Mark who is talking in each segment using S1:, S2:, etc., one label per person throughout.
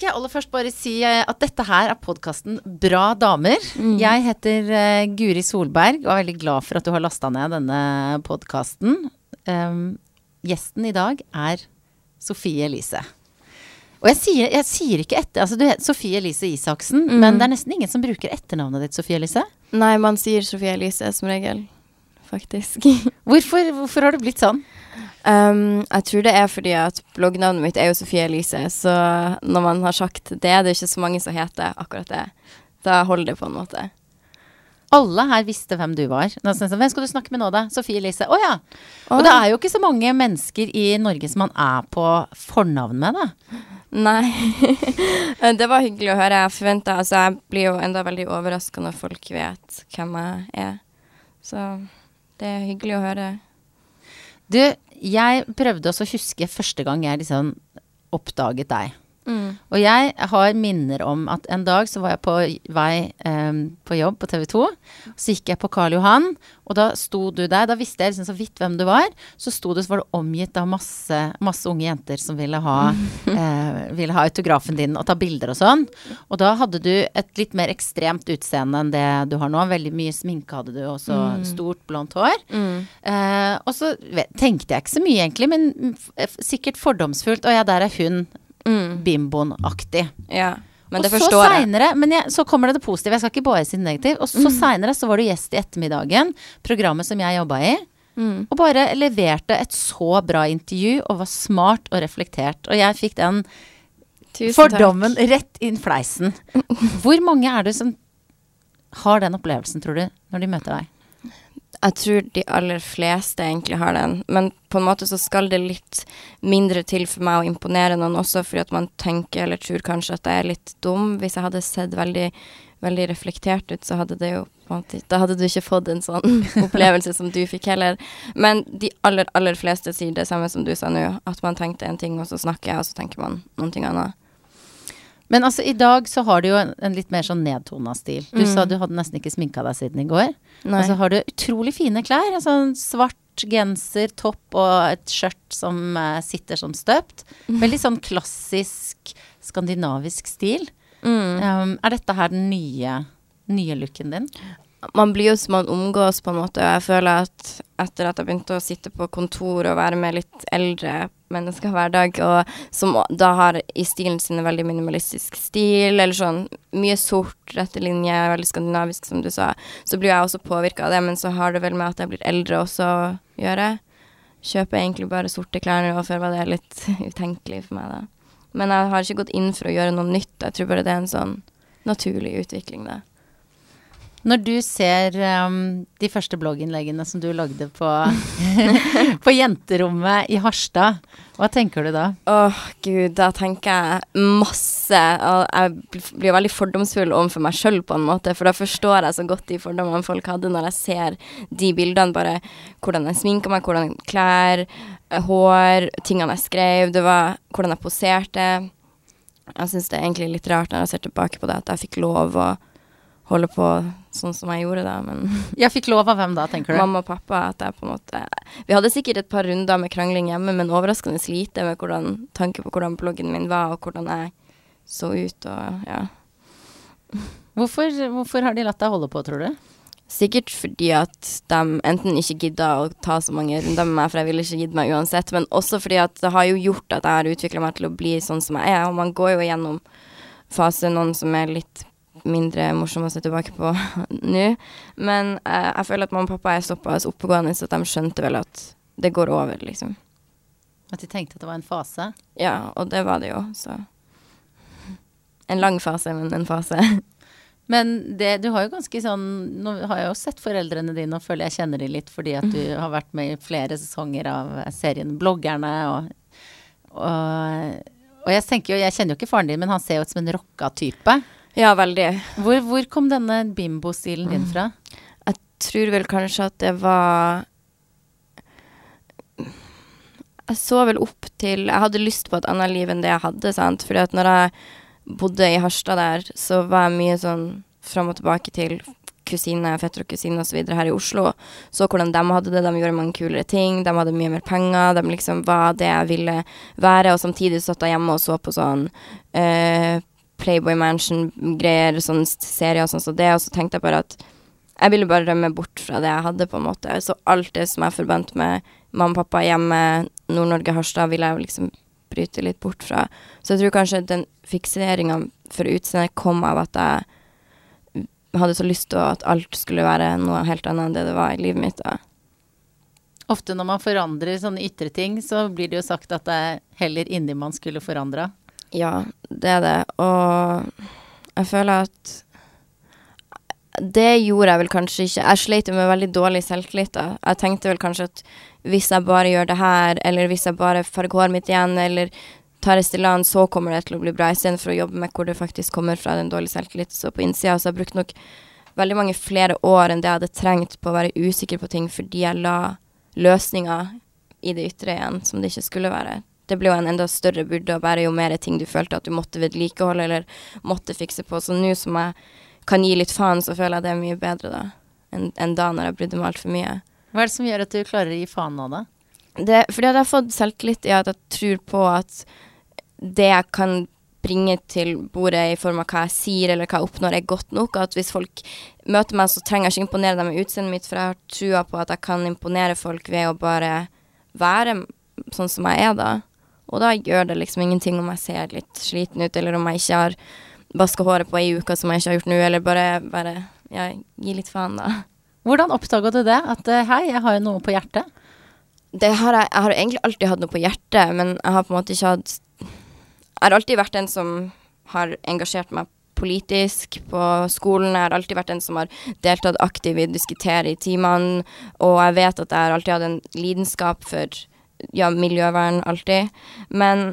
S1: skal jeg aller først bare si eh, at dette her er podkasten Bra damer. Jeg heter eh, Guri Solberg og er veldig glad for at du har lasta ned denne podkasten. gjesten i dag er Sofie Elise. Og jeg sier, jeg sier ikke etter Altså, du heter Sofie Elise Isaksen, men det er nesten ingen som bruker etternavnet ditt, Sofie Elise.
S2: Nei, man sier Sofie Elise som regel, faktisk.
S1: Hvorfor, hvorfor har det blitt sånn?
S2: Um, jeg tror det er fordi at bloggnavnet mitt er jo Sofie Elise, så når man har sagt det, det er ikke så mange som heter akkurat det. Da holder det på en måte.
S1: Alle her visste hvem du var. Hvem skal du snakke med nå, da? Sofie Elise. Å ja. Og det er jo ikke så mange mennesker i Norge som man er på fornavn med, da.
S2: Nei. det var hyggelig å høre. Jeg forventa Altså, jeg blir jo enda veldig overraska når folk vet hvem jeg er. Så det er hyggelig å høre.
S1: Du, jeg prøvde også å huske første gang jeg liksom oppdaget deg. Og jeg har minner om at en dag så var jeg på vei em, på jobb på TV 2. Så gikk jeg på Karl Johan, og da sto du der. Da visste jeg liksom så vidt hvem du var. Så sto du, så var du omgitt av masse, masse unge jenter som ville ha, eh, ville ha autografen din og ta bilder og sånn. Og da hadde du et litt mer ekstremt utseende enn det du har nå. Veldig mye sminke hadde du, og så stort blondt hår. Eh, og så tenkte jeg ikke så mye, egentlig, men mm, sikkert fordomsfullt. Å ja, der er hun bimboen-aktig.
S2: Ja. Men
S1: og
S2: det
S1: så
S2: forstår jeg.
S1: senere, men jeg, så kommer det det positive. Jeg skal ikke bare si det negative. Og så seinere så var du gjest i Ettermiddagen, programmet som jeg jobba i. Og bare leverte et så bra intervju og var smart og reflektert. Og jeg fikk den
S2: Tusen
S1: fordommen rett inn fleisen. Hvor mange er det som har den opplevelsen, tror du, når de møter deg?
S2: Jeg tror de aller fleste egentlig har den, men på en måte så skal det litt mindre til for meg å imponere noen også, fordi at man tenker eller tror kanskje at jeg er litt dum. Hvis jeg hadde sett veldig, veldig reflektert ut, så hadde det jo på en måte Da hadde du ikke fått en sånn opplevelse som du fikk heller. Men de aller, aller fleste sier det samme som du sa nå, at man tenkte en ting, og så snakker jeg, og så tenker man noen ting annet.
S1: Men altså, i dag så har du jo en, en litt mer sånn nedtona stil. Du sa du hadde nesten ikke sminka deg siden i går.
S2: Nei.
S1: Og så har du utrolig fine klær. En sånn svart genser, topp og et skjørt som uh, sitter som støpt. Veldig sånn klassisk skandinavisk stil. Um, er dette her den nye, nye looken din?
S2: Man blir jo som man omgås, på en måte. Og jeg føler at etter at jeg begynte å sitte på kontor og være med litt eldre mennesker hver dag, og som da har i stilen sin en veldig minimalistisk stil, eller sånn mye sort, rette linjer, veldig skandinavisk, som du sa, så blir jeg også påvirka av det. Men så har det vel med at jeg blir eldre også å gjøre. Kjøper egentlig bare sorte klær nå, før var det litt utenkelig for meg, da. Men jeg har ikke gått inn for å gjøre noe nytt. Jeg tror bare det er en sånn naturlig utvikling, da.
S1: Når du ser um, de første blogginnleggene som du lagde på, på jenterommet i Harstad, hva tenker du da?
S2: Åh, gud, da tenker jeg masse. Jeg blir veldig fordomsfull overfor meg sjøl, på en måte. For da forstår jeg så godt de fordommene folk hadde, når jeg ser de bildene. Bare hvordan jeg sminka meg, hvordan klær, eh, hår, tingene jeg skrev. Det var hvordan jeg poserte. Jeg syns det er egentlig litt rart når jeg ser tilbake på det, at jeg fikk lov å holde på sånn som jeg gjorde da, men
S1: Jeg fikk lov av hvem da, tenker du?
S2: mamma og pappa at jeg på en måte Vi hadde sikkert et par runder med krangling hjemme, men overraskende lite med hvordan, tanke på hvordan bloggen min var, og hvordan jeg så ut og ja.
S1: Hvorfor, hvorfor har de latt deg holde på, tror du?
S2: Sikkert fordi at de enten ikke gidda å ta så mange runder med meg, for jeg ville ikke gitt meg uansett, men også fordi at det har jo gjort at jeg har utvikla meg til å bli sånn som jeg er, og man går jo gjennom fase noen som er litt mindre morsom å se tilbake på nå. Men eh, jeg føler at mamma og pappa er såpass oppegående så at de skjønte vel at det går over, liksom.
S1: At de tenkte at det var en fase?
S2: Ja, og det var det jo, så En lang fase, men en fase.
S1: Men det, du har jo ganske sånn Nå har jeg jo sett foreldrene dine og føler jeg kjenner de litt fordi at du har vært med i flere sesonger av serien Bloggerne og, og, og jeg tenker jo Jeg kjenner jo ikke faren din, men han ser jo ut som en rocka type.
S2: Ja, veldig.
S1: Hvor, hvor kom denne bimbo-stilen din fra?
S2: Jeg tror vel kanskje at det var Jeg så vel opp til Jeg hadde lyst på et annet liv enn det jeg hadde, sant. Fordi at når jeg bodde i Harstad der, så var jeg mye sånn fram og tilbake til kusine, fetter og kusine osv. her i Oslo. Så hvordan de hadde det. De gjorde mange kulere ting. De hadde mye mer penger. De liksom var det jeg ville være. Og samtidig satt jeg hjemme og så på sånn uh, Playboy Mansion-greier, sånn serier og sånn som så det. Og så tenkte jeg bare at jeg ville bare rømme bort fra det jeg hadde, på en måte. Så alt det som jeg forbandt med mamma og pappa hjemme, Nord-Norge, Harstad, ville jeg liksom bryte litt bort fra. Så jeg tror kanskje den fikseringa for utseendet kom av at jeg hadde så lyst til at alt skulle være noe helt annet enn det det var i livet mitt. da.
S1: Ofte når man forandrer sånne ytre ting, så blir det jo sagt at det er heller inni man skulle forandra.
S2: Ja, det er det. Og jeg føler at det gjorde jeg vel kanskje ikke. Jeg sleit med veldig dårlig selvtillit. da. Jeg tenkte vel kanskje at hvis jeg bare gjør det her, eller hvis jeg bare farger håret mitt igjen, eller tar Restylane, så kommer det til å bli bra, istedenfor å jobbe med hvor det faktisk kommer fra, den dårlige selvtillit. Så på innsida så jeg brukte nok veldig mange flere år enn det jeg hadde trengt på å være usikker på ting, fordi jeg la løsninger i det ytre igjen som det ikke skulle være. Det ble jo en enda større byrde å bære jo mer ting du følte at du måtte vedlikeholde eller måtte fikse på. Så nå som jeg kan gi litt faen, så føler jeg det er mye bedre da enn en da når jeg brydde meg altfor mye.
S1: Hva er det som gjør at du klarer å gi faen nå, da?
S2: Det, fordi at jeg har fått selvtillit i at jeg tror på at det jeg kan bringe til bordet i form av hva jeg sier eller hva jeg oppnår, er godt nok. At hvis folk møter meg, så trenger jeg ikke imponere dem med utseendet mitt, for jeg har trua på at jeg kan imponere folk ved å bare være sånn som jeg er da. Og da gjør det liksom ingenting om jeg ser litt sliten ut, eller om jeg ikke har vaska håret på ei uke som jeg ikke har gjort nå, eller bare, bare ja, gi litt faen, da.
S1: Hvordan oppdaga du det? At eh, hei, jeg har jo noe på hjertet?
S2: Det har jeg, jeg har egentlig alltid hatt noe på hjertet, men jeg har på en måte ikke hatt jeg har alltid vært en som har engasjert meg politisk på skolen. Jeg har alltid vært en som har deltatt aktivt i å diskutere i timene. Og jeg vet at jeg har alltid hatt en lidenskap for ja, miljøvern, alltid. Men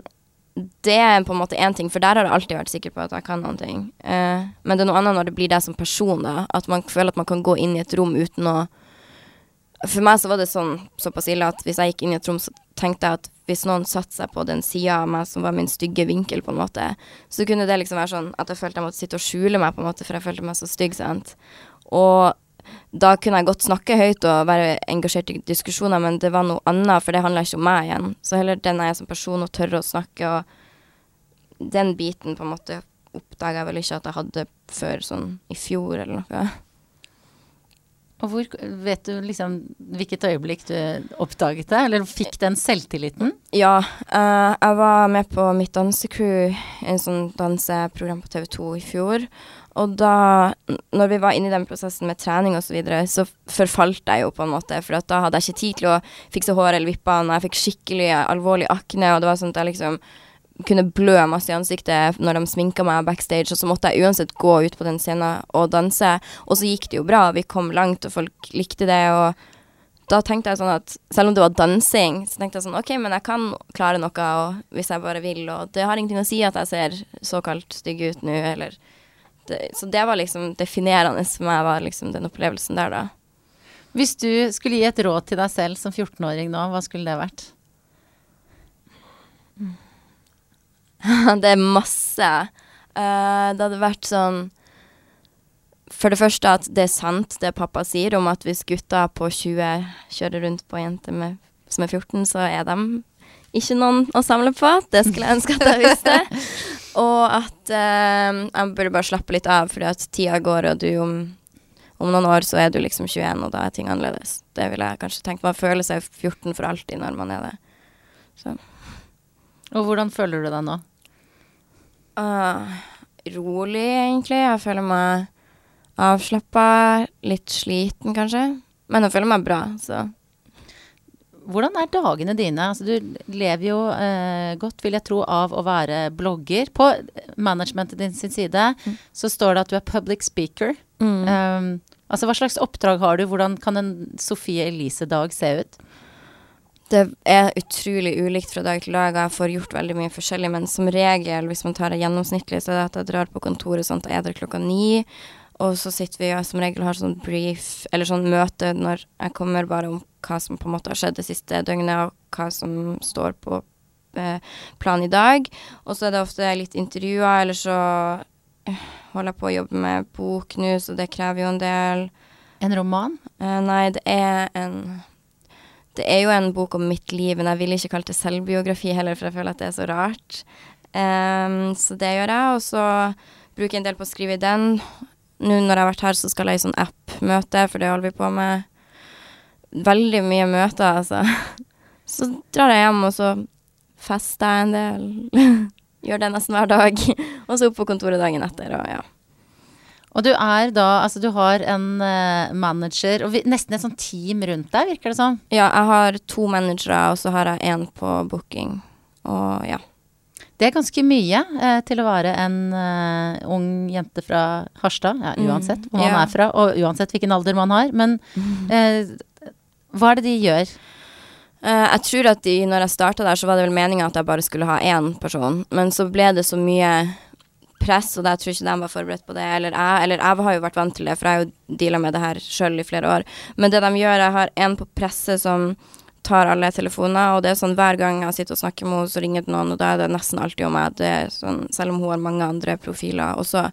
S2: det er på en måte én ting, for der har jeg alltid vært sikker på at jeg kan noen ting. Eh, men det er noe annet når det blir deg som person, da. At man føler at man kan gå inn i et rom uten å For meg så var det sånn såpass ille at hvis jeg gikk inn i et rom, så tenkte jeg at hvis noen satte seg på den sida av meg som var min stygge vinkel, på en måte, så kunne det liksom være sånn at jeg følte jeg måtte sitte og skjule meg, på en måte, for jeg følte meg så stygg, sant. Og da kunne jeg godt snakke høyt og være engasjert i diskusjoner, men det var noe annet, for det handla ikke om meg igjen. Så heller den er jeg som person og tørre å snakke, og den biten på en måte oppdaga jeg vel ikke at jeg hadde før sånn i fjor eller noe.
S1: Og hvor, vet du liksom hvilket øyeblikk du oppdaget det, eller fikk den selvtilliten?
S2: Ja, uh, jeg var med på mitt dansecrew, en sånn danseprogram på TV 2 i fjor. Og da, når vi var inne i den prosessen med trening og så videre, så forfalt jeg jo på en måte, for da hadde jeg ikke tid til å fikse håret eller vippene, jeg fikk skikkelig alvorlig akne, og det var sånn at jeg liksom kunne blø masse i ansiktet når de sminka meg backstage, og så måtte jeg uansett gå ut på den scenen og danse. Og så gikk det jo bra, vi kom langt, og folk likte det, og da tenkte jeg sånn at selv om det var dansing, så tenkte jeg sånn OK, men jeg kan klare noe hvis jeg bare vil, og det har ingenting å si at jeg ser såkalt stygg ut nå, eller det, Så det var liksom definerende for meg, var liksom den opplevelsen der, da.
S1: Hvis du skulle gi et råd til deg selv som 14-åring nå, hva skulle det vært?
S2: det er masse. Uh, det hadde vært sånn For det første at det er sant det pappa sier om at hvis gutter på 20 kjører rundt på jenter med, som er 14, så er de ikke noen å samle på. Det skulle jeg ønske at jeg visste. og at uh, jeg burde bare slappe litt av, fordi at tida går, og du om, om noen år så er du liksom 21, og da er ting annerledes. Det ville jeg kanskje tenkt. Man føler seg 14 for alltid når man er det. Så.
S1: Og hvordan føler du deg nå?
S2: Uh, rolig, egentlig. Jeg føler meg avslappa. Litt sliten, kanskje. Men jeg føler meg bra, så
S1: hvordan er dagene dine? Altså, du lever jo eh, godt, vil jeg tro, av å være blogger. På managementet din sin side mm. så står det at du er public speaker. Mm. Um, altså, hva slags oppdrag har du? Hvordan kan en Sofie Elise-dag se ut?
S2: Det er utrolig ulikt fra dag til dag. Jeg får gjort veldig mye forskjellig, men som regel, hvis man tar det gjennomsnittlig, så er det at jeg drar på kontoret sånn at jeg er der klokka ni. Og så sitter vi og som regel har sånn brief, eller sånn møte når jeg kommer, bare om hva som på en måte har skjedd det siste døgnet, og hva som står på eh, planen i dag. Og så er det ofte litt intervjuer, eller så holder jeg på å jobbe med bok nå, så det krever jo en del.
S1: En roman?
S2: Eh, nei, det er en Det er jo en bok om mitt liv, men jeg vil ikke kalle det selvbiografi heller, for jeg føler at det er så rart. Um, så det gjør jeg, og så bruker jeg en del på å skrive i den. Nå når jeg har vært her, så skal jeg i sånn app-møte, for det holder vi på med. Veldig mye møter, altså. Så drar jeg hjem, og så fester jeg en del. Gjør det nesten hver dag. og så opp på kontoret dagen etter, og ja.
S1: Og du er da Altså, du har en uh, manager og vi, nesten et sånt team rundt deg, virker det som?
S2: Ja, jeg har to managere, og så har jeg én på booking. Og ja.
S1: Det er ganske mye eh, til å være en uh, ung jente fra Harstad, ja, mm, uansett hvor man yeah. er fra, og uansett hvilken alder man har. Men uh, hva er det de gjør?
S2: Uh, jeg tror at de, når jeg starta der, så var det vel meninga at jeg bare skulle ha én person, men så ble det så mye press, og jeg tror ikke de var forberedt på det. Eller jeg, eller jeg har jo vært vant til det, for jeg har jo deala med det her sjøl i flere år. Men det de gjør, jeg har en på presset som tar alle telefoner, og det er sånn hver gang jeg sitter og snakker med henne, så ringer det noen, og da er det nesten alltid om meg. Det er sånn, selv om hun har mange andre profiler. Og så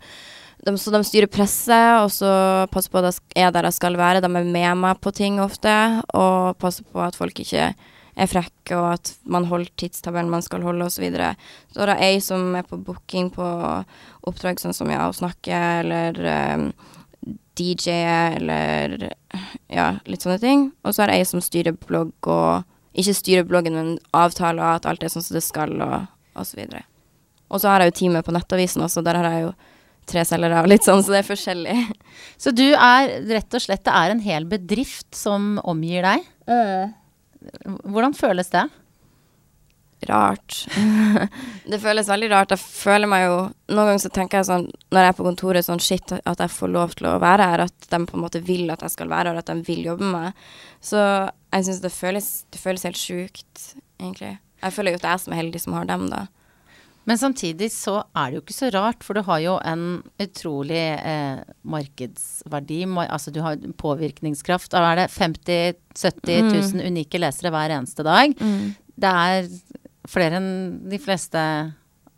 S2: de, så de styrer presset, og så passer på at jeg er der jeg skal være. De er med meg på ting ofte, og passer på at folk ikke er frekke, og at man holder tidstabellen man skal holde, osv. Så, videre. så er det ei som er på booking på oppdrag sånn som ja, å snakke, eller um, DJ-e, eller ja, litt sånne ting. Og så er det ei som styrer blogg, og ikke styrer bloggen, men avtaler at alt er sånn som det skal, og, og så videre. Og så har jeg jo teamet på Nettavisen også, der har jeg jo tre selgere og litt sånn, så det er forskjellig.
S1: Så du er rett og slett Det er en hel bedrift som omgir deg? Mm. Hvordan føles det?
S2: Rart. det føles veldig rart. Jeg føler meg jo Noen ganger så tenker jeg sånn når jeg er på kontoret sånn shit, at jeg får lov til å være her. At de på en måte vil at jeg skal være her, at de vil jobbe med meg. Så jeg syns det det føles helt sjukt, egentlig. Jeg føler jo at det er jeg som er heldig som har dem, da.
S1: Men samtidig så er det jo ikke så rart, for du har jo en utrolig eh, markedsverdi. Altså du har påvirkningskraft. Da er det 50 000-70 000 mm. unike lesere hver eneste dag. Mm. Det er flere enn de fleste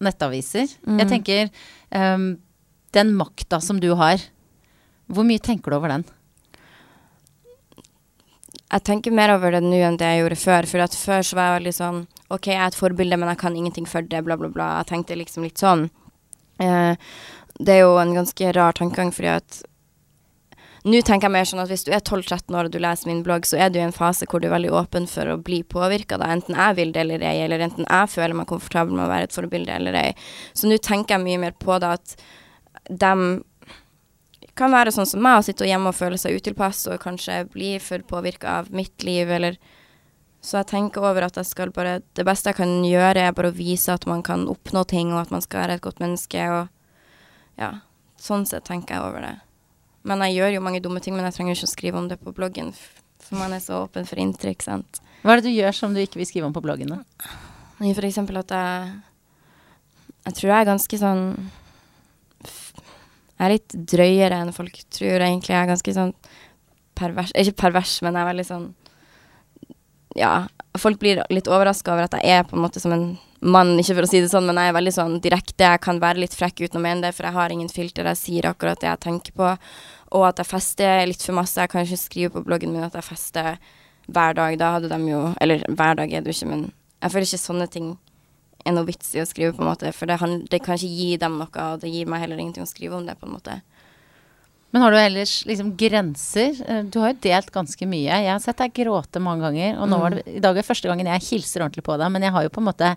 S1: nettaviser. Mm. Jeg tenker um, Den makta som du har, hvor mye tenker du over den?
S2: Jeg tenker mer over det nå enn det jeg gjorde før. For at før så var jeg veldig sånn OK, jeg er et forbilde, men jeg kan ingenting for det, bla, bla, bla. Jeg tenkte liksom litt sånn. Eh, det er jo en ganske rar tankegang, fordi at nå tenker jeg mer sånn at hvis du er 12-13 år og du leser min blogg, så er du i en fase hvor du er veldig åpen for å bli påvirka, enten jeg vil det eller ei, eller enten jeg føler meg komfortabel med å være et forbilde eller ei. Så nå tenker jeg mye mer på det at de kan være sånn som meg å sitte hjemme og føle seg utilpass og kanskje bli for påvirka av mitt liv, eller Så jeg tenker over at jeg skal bare Det beste jeg kan gjøre, er bare å vise at man kan oppnå ting, og at man skal være et godt menneske, og ja. Sånn sett tenker jeg over det. Men jeg gjør jo mange dumme ting, men jeg trenger ikke å skrive om det på bloggen, for man er så åpen for inntrykk, sant.
S1: Hva er det du gjør som du ikke vil skrive om på bloggen, da?
S2: For eksempel at jeg Jeg tror jeg er ganske sånn jeg er litt drøyere enn folk tror, egentlig. Jeg er ganske sånn pervers Ikke pervers, men jeg er veldig sånn Ja, folk blir litt overraska over at jeg er på en måte som en mann, ikke for å si det sånn, men jeg er veldig sånn direkte. Jeg kan være litt frekk uten å mene det, for jeg har ingen filter. Jeg sier akkurat det jeg tenker på. Og at jeg fester litt for masse. Jeg kan ikke skrive på bloggen min at jeg fester hver dag. Da hadde de jo Eller hver dag er det jo ikke, men jeg føler ikke sånne ting er noe vits i å skrive, på en måte. For det, det, kan ikke gi dem noe, og det gir meg heller ingenting å skrive om det, på en måte.
S1: Men har du ellers liksom grenser? Eh, du har jo delt ganske mye. Jeg har sett deg gråte mange ganger, og var det, mm. i dag er første gangen jeg hilser ordentlig på deg, men jeg har jo på en måte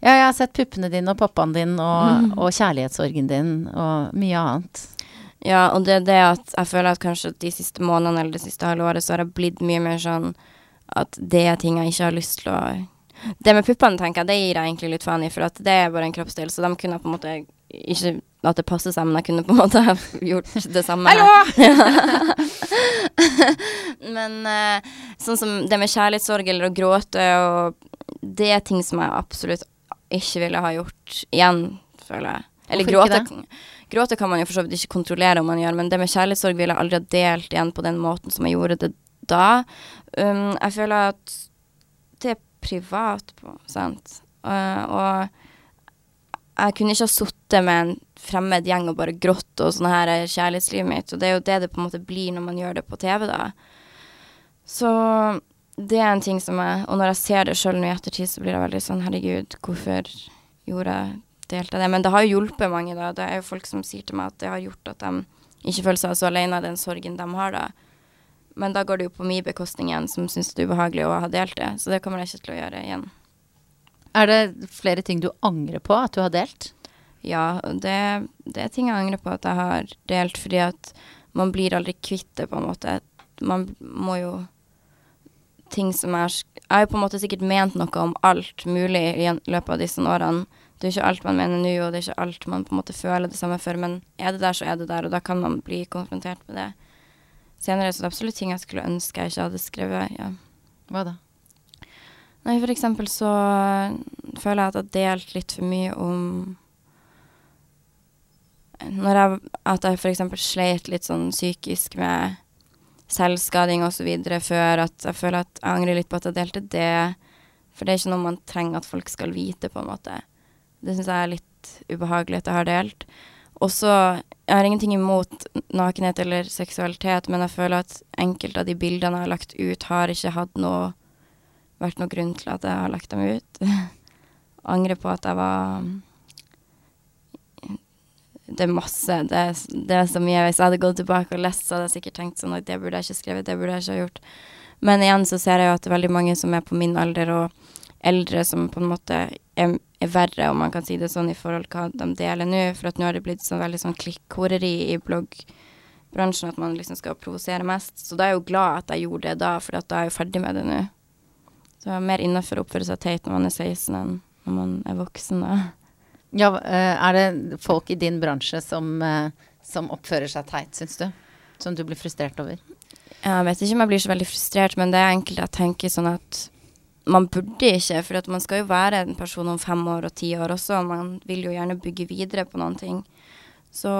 S1: ja, jeg har sett puppene dine og pappaen din og, mm. og kjærlighetssorgen din og mye annet.
S2: Ja, og det er det at jeg føler at kanskje de siste månedene eller det siste halve året så har jeg blitt mye mer sånn at det er ting jeg ikke har lyst til å det med puppene, tenker jeg, det gir jeg egentlig litt faen i, for at det er bare en kroppsdel, så de kunne på en måte ikke at det passer seg, men jeg kunne på en måte gjort det samme.
S1: Hallo!
S2: men uh, sånn som det med kjærlighetssorg eller å gråte og Det er ting som jeg absolutt ikke ville ha gjort igjen, føler jeg. Eller gråte. Gråte kan man jo for så vidt ikke kontrollere om man gjør, men det med kjærlighetssorg ville jeg aldri ha delt igjen på den måten som jeg gjorde det da. Um, jeg føler at privat på, sant. Uh, og jeg kunne ikke ha sittet med en fremmed gjeng og bare grått og sånn her er kjærlighetslivet mitt, og det er jo det det på en måte blir når man gjør det på TV, da. Så det er en ting som jeg Og når jeg ser det sjøl nå i ettertid, så blir jeg veldig sånn herregud, hvorfor gjorde jeg delte det? Men det har jo hjulpet mange, da. Det er jo folk som sier til meg at det har gjort at de ikke føler seg så alene i den sorgen de har, da. Men da går det jo på min bekostning igjen, som syns det er ubehagelig å ha delt det. Så det kommer jeg ikke til å gjøre igjen.
S1: Er det flere ting du angrer på at du har delt?
S2: Ja, det, det er ting jeg angrer på at jeg har delt, fordi at man blir aldri kvitt det, på en måte. Man må jo Ting som er Jeg har jo på en måte sikkert ment noe om alt mulig i løpet av disse årene. Det er ikke alt man mener nå, og det er ikke alt man på en måte føler det samme for, men er det der, så er det der, og da kan man bli konfrontert med det. Senere så det er absolutt ting jeg skulle ønske jeg ikke hadde skrevet. ja.
S1: Hva da?
S2: Nei, for eksempel så føler jeg at jeg har delt litt for mye om Når jeg At jeg eksempel sleit litt sånn psykisk med selvskading videre før, at jeg føler at jeg angrer litt på at jeg delte det. For det er ikke noe man trenger at folk skal vite, på en måte. Det syns jeg er litt ubehagelig at jeg har delt. Og så Jeg har ingenting imot nakenhet eller seksualitet, men jeg føler at enkelte av de bildene jeg har lagt ut, har ikke hatt noe vært noen grunn til at jeg har lagt dem ut. Angrer på at jeg var Det er masse. Det det er, så mye. Hvis jeg hadde gått tilbake og lest, så hadde jeg sikkert tenkt sånn at det burde jeg ikke skrevet, det burde jeg ikke ha gjort. Men igjen så ser jeg jo at det er veldig mange som er på min alder og eldre, som på en måte er, er verre, om man kan si det sånn, i forhold til hva de deler nå. For at nå har det blitt sånn veldig sånn klikkhoreri i bloggbransjen, at man liksom skal provosere mest. Så da er jeg jo glad at jeg gjorde det da, for da er jeg jo ferdig med det nå. Så det er mer innafor å oppføre seg teit når man er 16 enn når man er voksen, da.
S1: Ja, er det folk i din bransje som, som oppfører seg teit, syns du? Som du blir frustrert over?
S2: Jeg vet ikke om jeg blir så veldig frustrert, men det er enkelte jeg tenker sånn at man burde ikke, for man skal jo være en person om fem år og ti år også, og man vil jo gjerne bygge videre på noen ting. Så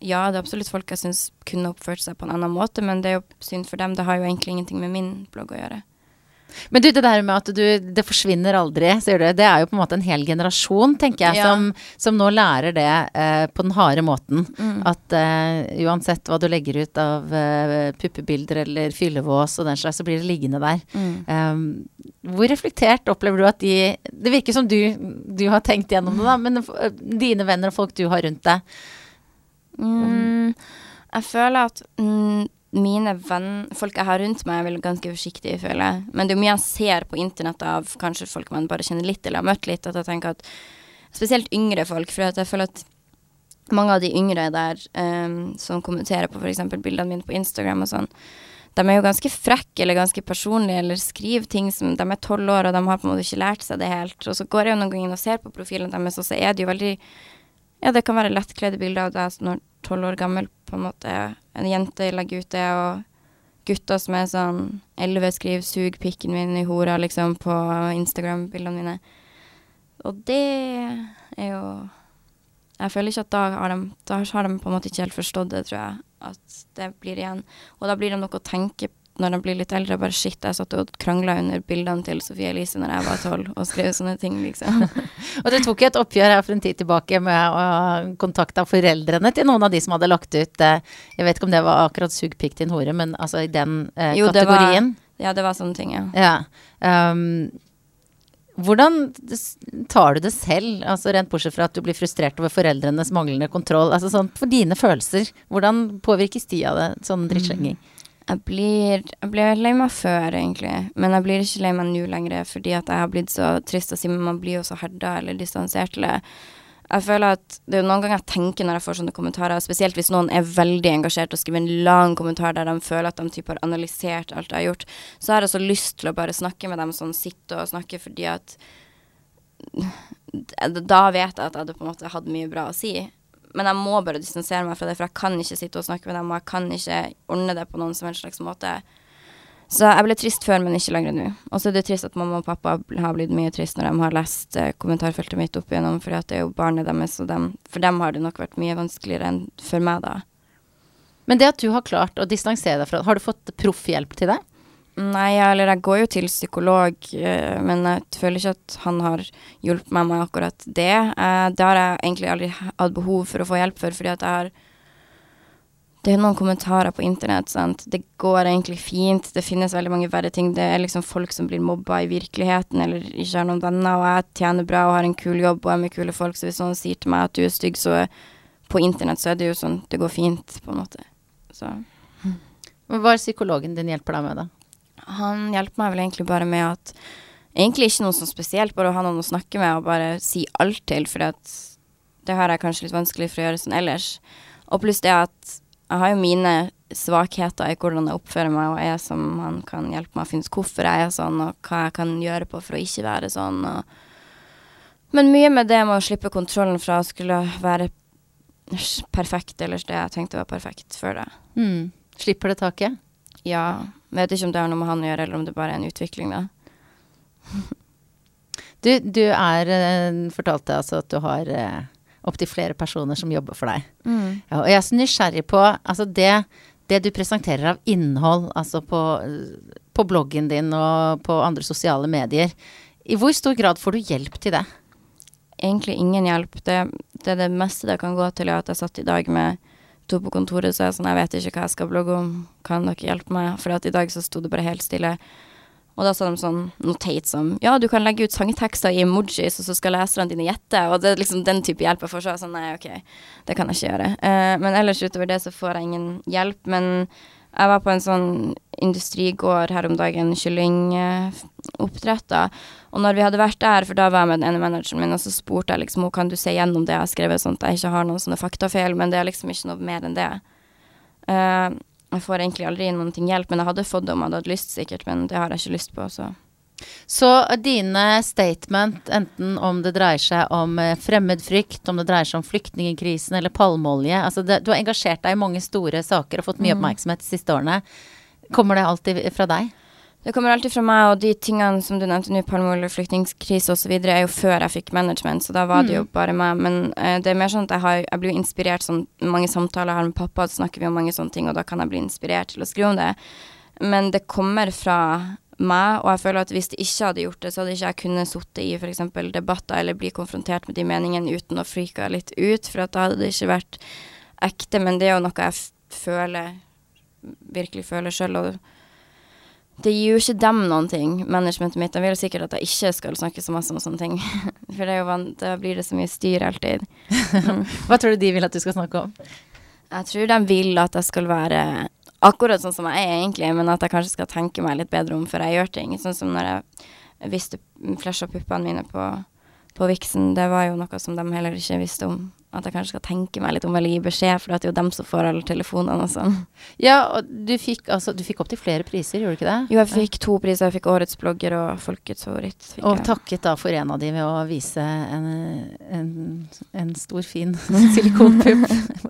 S2: ja, det er absolutt folk jeg syns kunne oppført seg på en annen måte, men det er jo synd for dem. Det har jo egentlig ingenting med min blogg å gjøre.
S1: Men du, det der med at du, det forsvinner aldri, sier du, det er jo på en måte en hel generasjon, tenker jeg, ja. som, som, nå lærer det eh, på den harde måten. Mm. At eh, uansett hva du legger ut av eh, puppebilder eller fyllevås og den slags, så blir det liggende der. Mm. Um, hvor reflektert opplever du at de Det virker som du, du har tenkt gjennom det, da, men eh, dine venner og folk du har rundt deg?
S2: Mm, jeg føler at mm, mine venn, folk jeg har rundt meg, er vel ganske forsiktige, føler jeg. Men det er jo mye jeg ser på internett av kanskje folk man bare kjenner litt eller har møtt litt, at jeg tenker at Spesielt yngre folk, for jeg føler at mange av de yngre der um, som kommenterer på f.eks. bildene mine på Instagram og sånn, de er jo ganske frekke eller ganske personlige eller skriver ting som De er tolv år, og de har på en måte ikke lært seg det helt. Og så går jeg jo noen ganger inn og ser på profilen deres, og så er det jo veldig Ja, det kan være lettkledde bilder av deg når tolv år gammel, på en måte en jente legger ut det, og gutter som er sånn elleve, skriver 'sug pikken min i hora', liksom, på Instagram-bildene mine. Og det er jo Jeg føler ikke at da har, de, da har de på en måte ikke helt forstått det, tror jeg. At det blir igjen Og da blir det noe å tenke når de blir litt eldre, bare shit, jeg satt og krangla under bildene til Sofie Elise når jeg var tolv, og skrev sånne ting, liksom.
S1: og du tok jo et oppgjør her for en tid tilbake med å kontakte foreldrene til noen av de som hadde lagt ut eh, Jeg vet ikke om det var akkurat 'sug pikk din hore', men altså i den eh, jo, kategorien.
S2: Det var, ja, det var sånne ting, ja.
S1: ja. Um, hvordan tar du det selv, altså rent bortsett fra at du blir frustrert over foreldrenes manglende kontroll, altså sånn for dine følelser, hvordan påvirkes de av det, sånn drittslenging? Mm.
S2: Jeg blir, jeg ble lei meg før, egentlig. Men jeg blir ikke lei meg nå lenger, fordi at jeg har blitt så trist å si, men man blir jo så herda eller distansert til. Jeg føler at det er noen ganger jeg tenker når jeg får sånne kommentarer, spesielt hvis noen er veldig engasjert og skriver en lang kommentar der de føler at de typ har analysert alt jeg har gjort, så har jeg så lyst til å bare snakke med dem sånn, sitte og snakke fordi at Da vet jeg at jeg hadde på en måte hatt mye bra å si. Men jeg må bare distansere meg fra det, for jeg kan ikke sitte og snakke med dem, og jeg kan ikke ordne det på noen som helst slags måte. Så jeg ble trist før, men ikke lenger nå. Og så er det trist at mamma og pappa har blitt mye trist når de har lest eh, kommentarfeltet mitt opp igjennom, for det er jo barnet deres, og dem, for dem har det nok vært mye vanskeligere enn for meg, da.
S1: Men det at du har klart å distansere deg fra Har du fått proffhjelp til deg?
S2: Nei, eller jeg går jo til psykolog, eh, men jeg føler ikke at han har hjulpet meg med akkurat det. Eh, det har jeg egentlig aldri hatt behov for å få hjelp for, fordi at jeg har Det er noen kommentarer på internett, sant. Det går egentlig fint. Det finnes veldig mange verre ting. Det er liksom folk som blir mobba i virkeligheten, eller ikke har noen venner, og jeg tjener bra og har en kul jobb og er med kule folk, så hvis noen sier til meg at du er stygg, så på internett så er det jo sånn Det går fint, på en måte. Så
S1: Hva er psykologen din hjelper deg med, da?
S2: Han hjelper meg vel egentlig bare med at Egentlig ikke noe sånn spesielt, bare å ha noen å snakke med og bare si alt til, for det har jeg kanskje litt vanskelig for å gjøre sånn ellers. Og pluss det at jeg har jo mine svakheter i hvordan jeg oppfører meg, og er som han kan hjelpe meg å finne ut hvorfor jeg er sånn, og hva jeg kan gjøre på for å ikke være sånn. Men mye med det med å slippe kontrollen fra å skulle være perfekt, eller det jeg tenkte var perfekt før det.
S1: Mm. Slipper det taket?
S2: Ja. Vet ikke om det har noe med han å gjøre, eller om det bare er en utvikling, da.
S1: Du, du er eh, fortalte altså at du har eh, opptil flere personer som jobber for deg.
S2: Mm.
S1: Ja, og jeg er så nysgjerrig på altså det, det du presenterer av innhold altså på, på bloggen din og på andre sosiale medier. I hvor stor grad får du hjelp til det?
S2: Egentlig ingen hjelp. Det, det det meste det kan gå til, er at jeg satt i dag med to på kontoret, så jeg sånn, jeg vet ikke hva jeg skal blogge om, kan dere hjelpe meg? For i dag så sto det bare helt stille. Og da sa de sånn noe som Ja, du kan legge ut sangtekster i emojis, og så skal leserne dine gjette. Og det er liksom den type hjelp jeg får. Så jeg sånn, nei, OK, det kan jeg ikke gjøre. Uh, men ellers utover det så får jeg ingen hjelp. Men jeg var på en sånn industrigård her om dagen, kyllingoppdretter. og når vi hadde vært der, for da var jeg med den ene manageren min, og så spurte jeg liksom kan du se gjennom det jeg har skrevet, sånn at jeg ikke har noen sånne faktafeil, men det er liksom ikke noe mer enn det. Uh, jeg får egentlig aldri noen ting hjelp, men jeg hadde fått det om jeg hadde hatt lyst, sikkert, men det har jeg ikke lyst på, så.
S1: Så dine statement, enten om det dreier seg om eh, fremmedfrykt, om det dreier seg om flyktningkrisen eller palmeolje altså det, Du har engasjert deg i mange store saker og fått mye oppmerksomhet de siste årene. Kommer det alltid fra deg?
S2: Det kommer alltid fra meg, og de tingene som du nevnte nå, palmeolje, flyktningkrise osv., er jo før jeg fikk management, så da var det jo bare meg. Men uh, det er mer sånn at jeg, har, jeg blir inspirert sånn Mange samtaler jeg har med pappa, så snakker vi om mange sånne ting, og da kan jeg bli inspirert til å skrive om det. Men det kommer fra meg, og jeg føler at hvis det ikke hadde gjort det, så hadde ikke jeg kunnet sitte i f.eks. debatter eller bli konfrontert med de meningene uten å freake litt ut, for at da hadde det ikke vært ekte. Men det er jo noe jeg føler, virkelig føler sjøl, og det gir jo ikke dem noen ting, managementet mitt. De vil sikkert at jeg ikke skal snakke så masse om sånne ting. For det jo vant, da blir det så mye styr alltid.
S1: Hva tror du de vil at du skal snakke om?
S2: Jeg tror de vil at jeg skal være akkurat sånn som jeg er egentlig, men at jeg kanskje skal tenke meg litt bedre om før jeg gjør ting. Sånn som når jeg visste flasha puppene mine på, på Vixen. Det var jo noe som de heller ikke visste om at jeg kanskje skal tenke meg litt om eller gi beskjed, for det er jo dem som får alle telefonene og sånn.
S1: Ja, og du fikk altså Du fikk opptil flere priser, gjorde du ikke det?
S2: Jo, jeg fikk to priser. Jeg fikk Årets blogger og Folkets favoritt.
S1: og jeg. takket da for en av de ved å vise en, en, en stor, fin silikonpupp.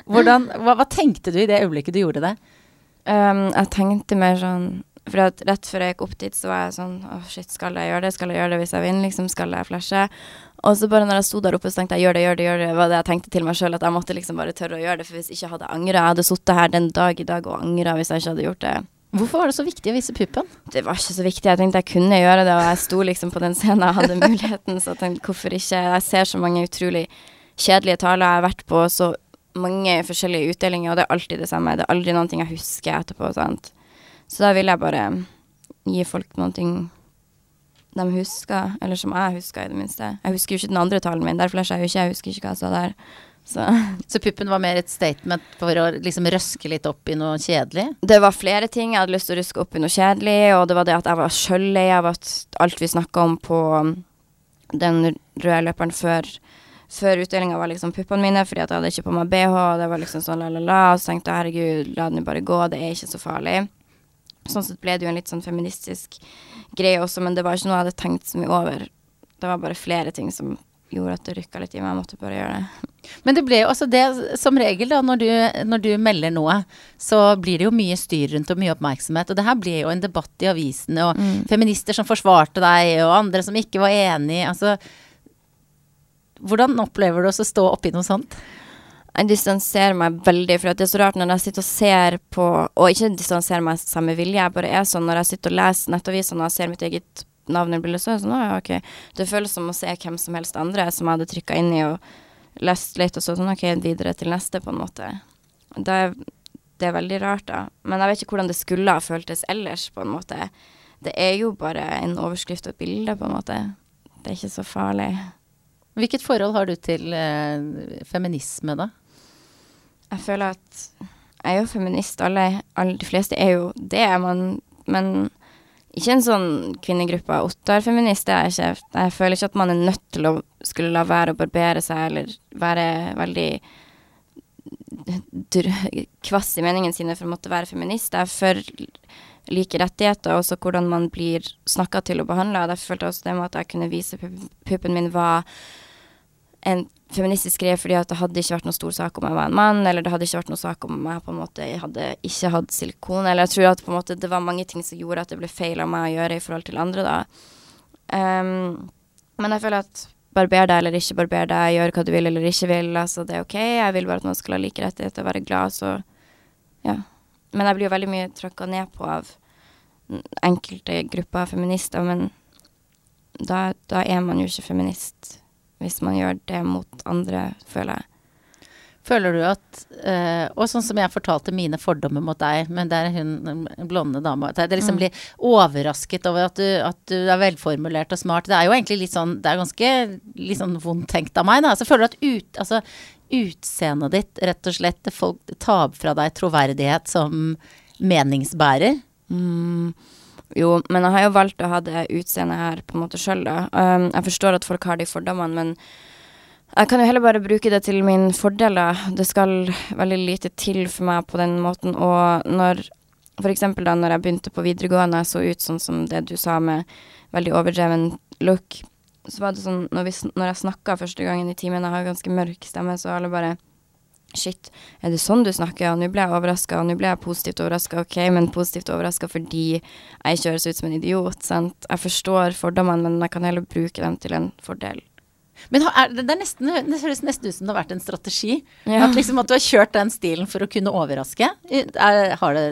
S1: Hvordan hva, hva, tenkte du i det øyeblikket du gjorde det?
S2: Um, jeg tenkte mer sånn for at rett før jeg gikk opp dit, så var jeg sånn Å, oh, shit, skal jeg gjøre det? Skal jeg gjøre det hvis jeg vinner? Liksom, skal jeg flashe? Og så bare når jeg sto der oppe, så tenkte jeg gjør det, gjør det, gjør det. var det jeg tenkte til meg sjøl, at jeg måtte liksom bare tørre å gjøre det. For hvis ikke hadde jeg angra. Jeg hadde sittet her den dag i dag og angra hvis jeg ikke hadde gjort det.
S1: Hvorfor var det så viktig å vise puppen?
S2: Det var ikke så viktig. Jeg tenkte jeg kunne gjøre det, og jeg sto liksom på den scenen og hadde muligheten, så jeg tenkte hvorfor ikke. Jeg ser så mange utrolig kjedelige taler jeg har vært på, så mange forskjellige utdelinger, og det er alltid det samme. Det er aldri noen ting jeg husker etterpå, sant. Så da vil jeg bare gi folk noen ting de husker, eller som jeg husker, i det minste. Jeg husker jo ikke den andre talen min, derfor jeg jo ikke, jeg husker ikke hva jeg sa der. Så.
S1: så puppen var mer et statement for å liksom røske litt opp i noe kjedelig?
S2: Det var flere ting jeg hadde lyst til å røske opp i noe kjedelig, og det var det at jeg var sjøl lei av at alt vi snakka om på den røde løperen før før utdelinga var liksom puppene mine, fordi at jeg hadde ikke på meg bh, og det var liksom sånn la-la-la, og så tenkte jeg herregud, la den bare gå, det er ikke så farlig. Sånn sett ble det jo en litt sånn feministisk greie også, men det var ikke noe jeg hadde tenkt så mye over. Det var bare flere ting som gjorde at det rykka litt i meg. Jeg måtte bare gjøre det.
S1: Men det ble jo altså det som regel, da, når du, når du, melder noe, så blir det jo mye styr rundt og mye oppmerksomhet. Og det her ble jo en debatt i avisene, og mm. feminister som forsvarte deg, og andre som ikke var enig. Altså hvordan opplever du å stå oppi noe sånt?
S2: Jeg distanserer meg veldig, for det er så rart når jeg sitter og ser på Og ikke distanserer meg samme vilje, jeg bare er sånn når jeg sitter og leser nettavisene og ser mitt eget navn i bildet, så er det sånn Å ja, OK. Det føles som å se hvem som helst andre som jeg hadde trykka inn i og lest litt, og så sånn OK, videre til neste, på en måte. Det er, det er veldig rart, da. Men jeg vet ikke hvordan det skulle ha føltes ellers, på en måte. Det er jo bare en overskrift og et bilde, på en måte. Det er ikke så farlig.
S1: Hvilket forhold har du til eh, feminisme, da?
S2: Jeg føler at jeg er jo feminist. Alle, alle de fleste er jo det, man, men ikke en sånn kvinnegruppe. Ottar-feminist er jeg ikke. Jeg føler ikke at man er nødt til å skulle la være å barbere seg, eller være veldig kvass i meningene sine for å måtte være feminist. Jeg er for like rettigheter, og også hvordan man blir snakka til og behandla. Derfor følte jeg også det med at jeg kunne vise puppen min var en feministisk greie fordi at det hadde ikke vært noen stor sak om jeg var en mann, eller det hadde ikke vært noen sak om jeg på en måte hadde ikke hatt silikon, eller jeg tror at på en måte det var mange ting som gjorde at det ble feil av meg å gjøre i forhold til andre, da. Um, men jeg føler at barber deg eller ikke barber deg, gjør hva du vil eller ikke vil, altså det er OK. Jeg vil bare at man skal ha like rettigheter og være glad, så ja. Men jeg blir jo veldig mye tråkka ned på av enkelte grupper av feminister, men da, da er man jo ikke feminist hvis man gjør det mot andre, føler jeg.
S1: Føler du at øh, Og sånn som jeg fortalte mine fordommer mot deg, men der er hun blonde dama At jeg liksom mm. blir overrasket over at du, at du, er velformulert og smart. Det er jo egentlig litt sånn Det er ganske litt sånn vondt tenkt av meg, da. Så føler du at ut, altså, utseendet ditt rett og slett folk tar fra deg troverdighet som meningsbærer?
S2: Mm. Jo, men jeg har jo valgt å ha det utseendet her på en måte sjøl, da. Um, jeg forstår at folk har de fordommene, men jeg kan jo heller bare bruke det til min fordel, da. Det skal veldig lite til for meg på den måten. Og når For eksempel da når jeg begynte på videregående, jeg så ut sånn som det du sa, med veldig overdreven look, så var det sånn når, vi, når jeg snakka første gangen i timen, jeg har ganske mørk stemme, så alle bare Shit, er det sånn du snakker? Ja, nå ble jeg overraska, nå ble jeg positivt overraska. Ok, men positivt overraska fordi jeg ikke høres ut som en idiot. Sant? Jeg forstår fordommene, men jeg kan heller bruke dem til en fordel.
S1: Men er, det, er nesten, det høres nesten ut som det har vært en strategi. Ja. At, liksom, at, du har kjørt den stilen for å kunne overraske. Er, har det,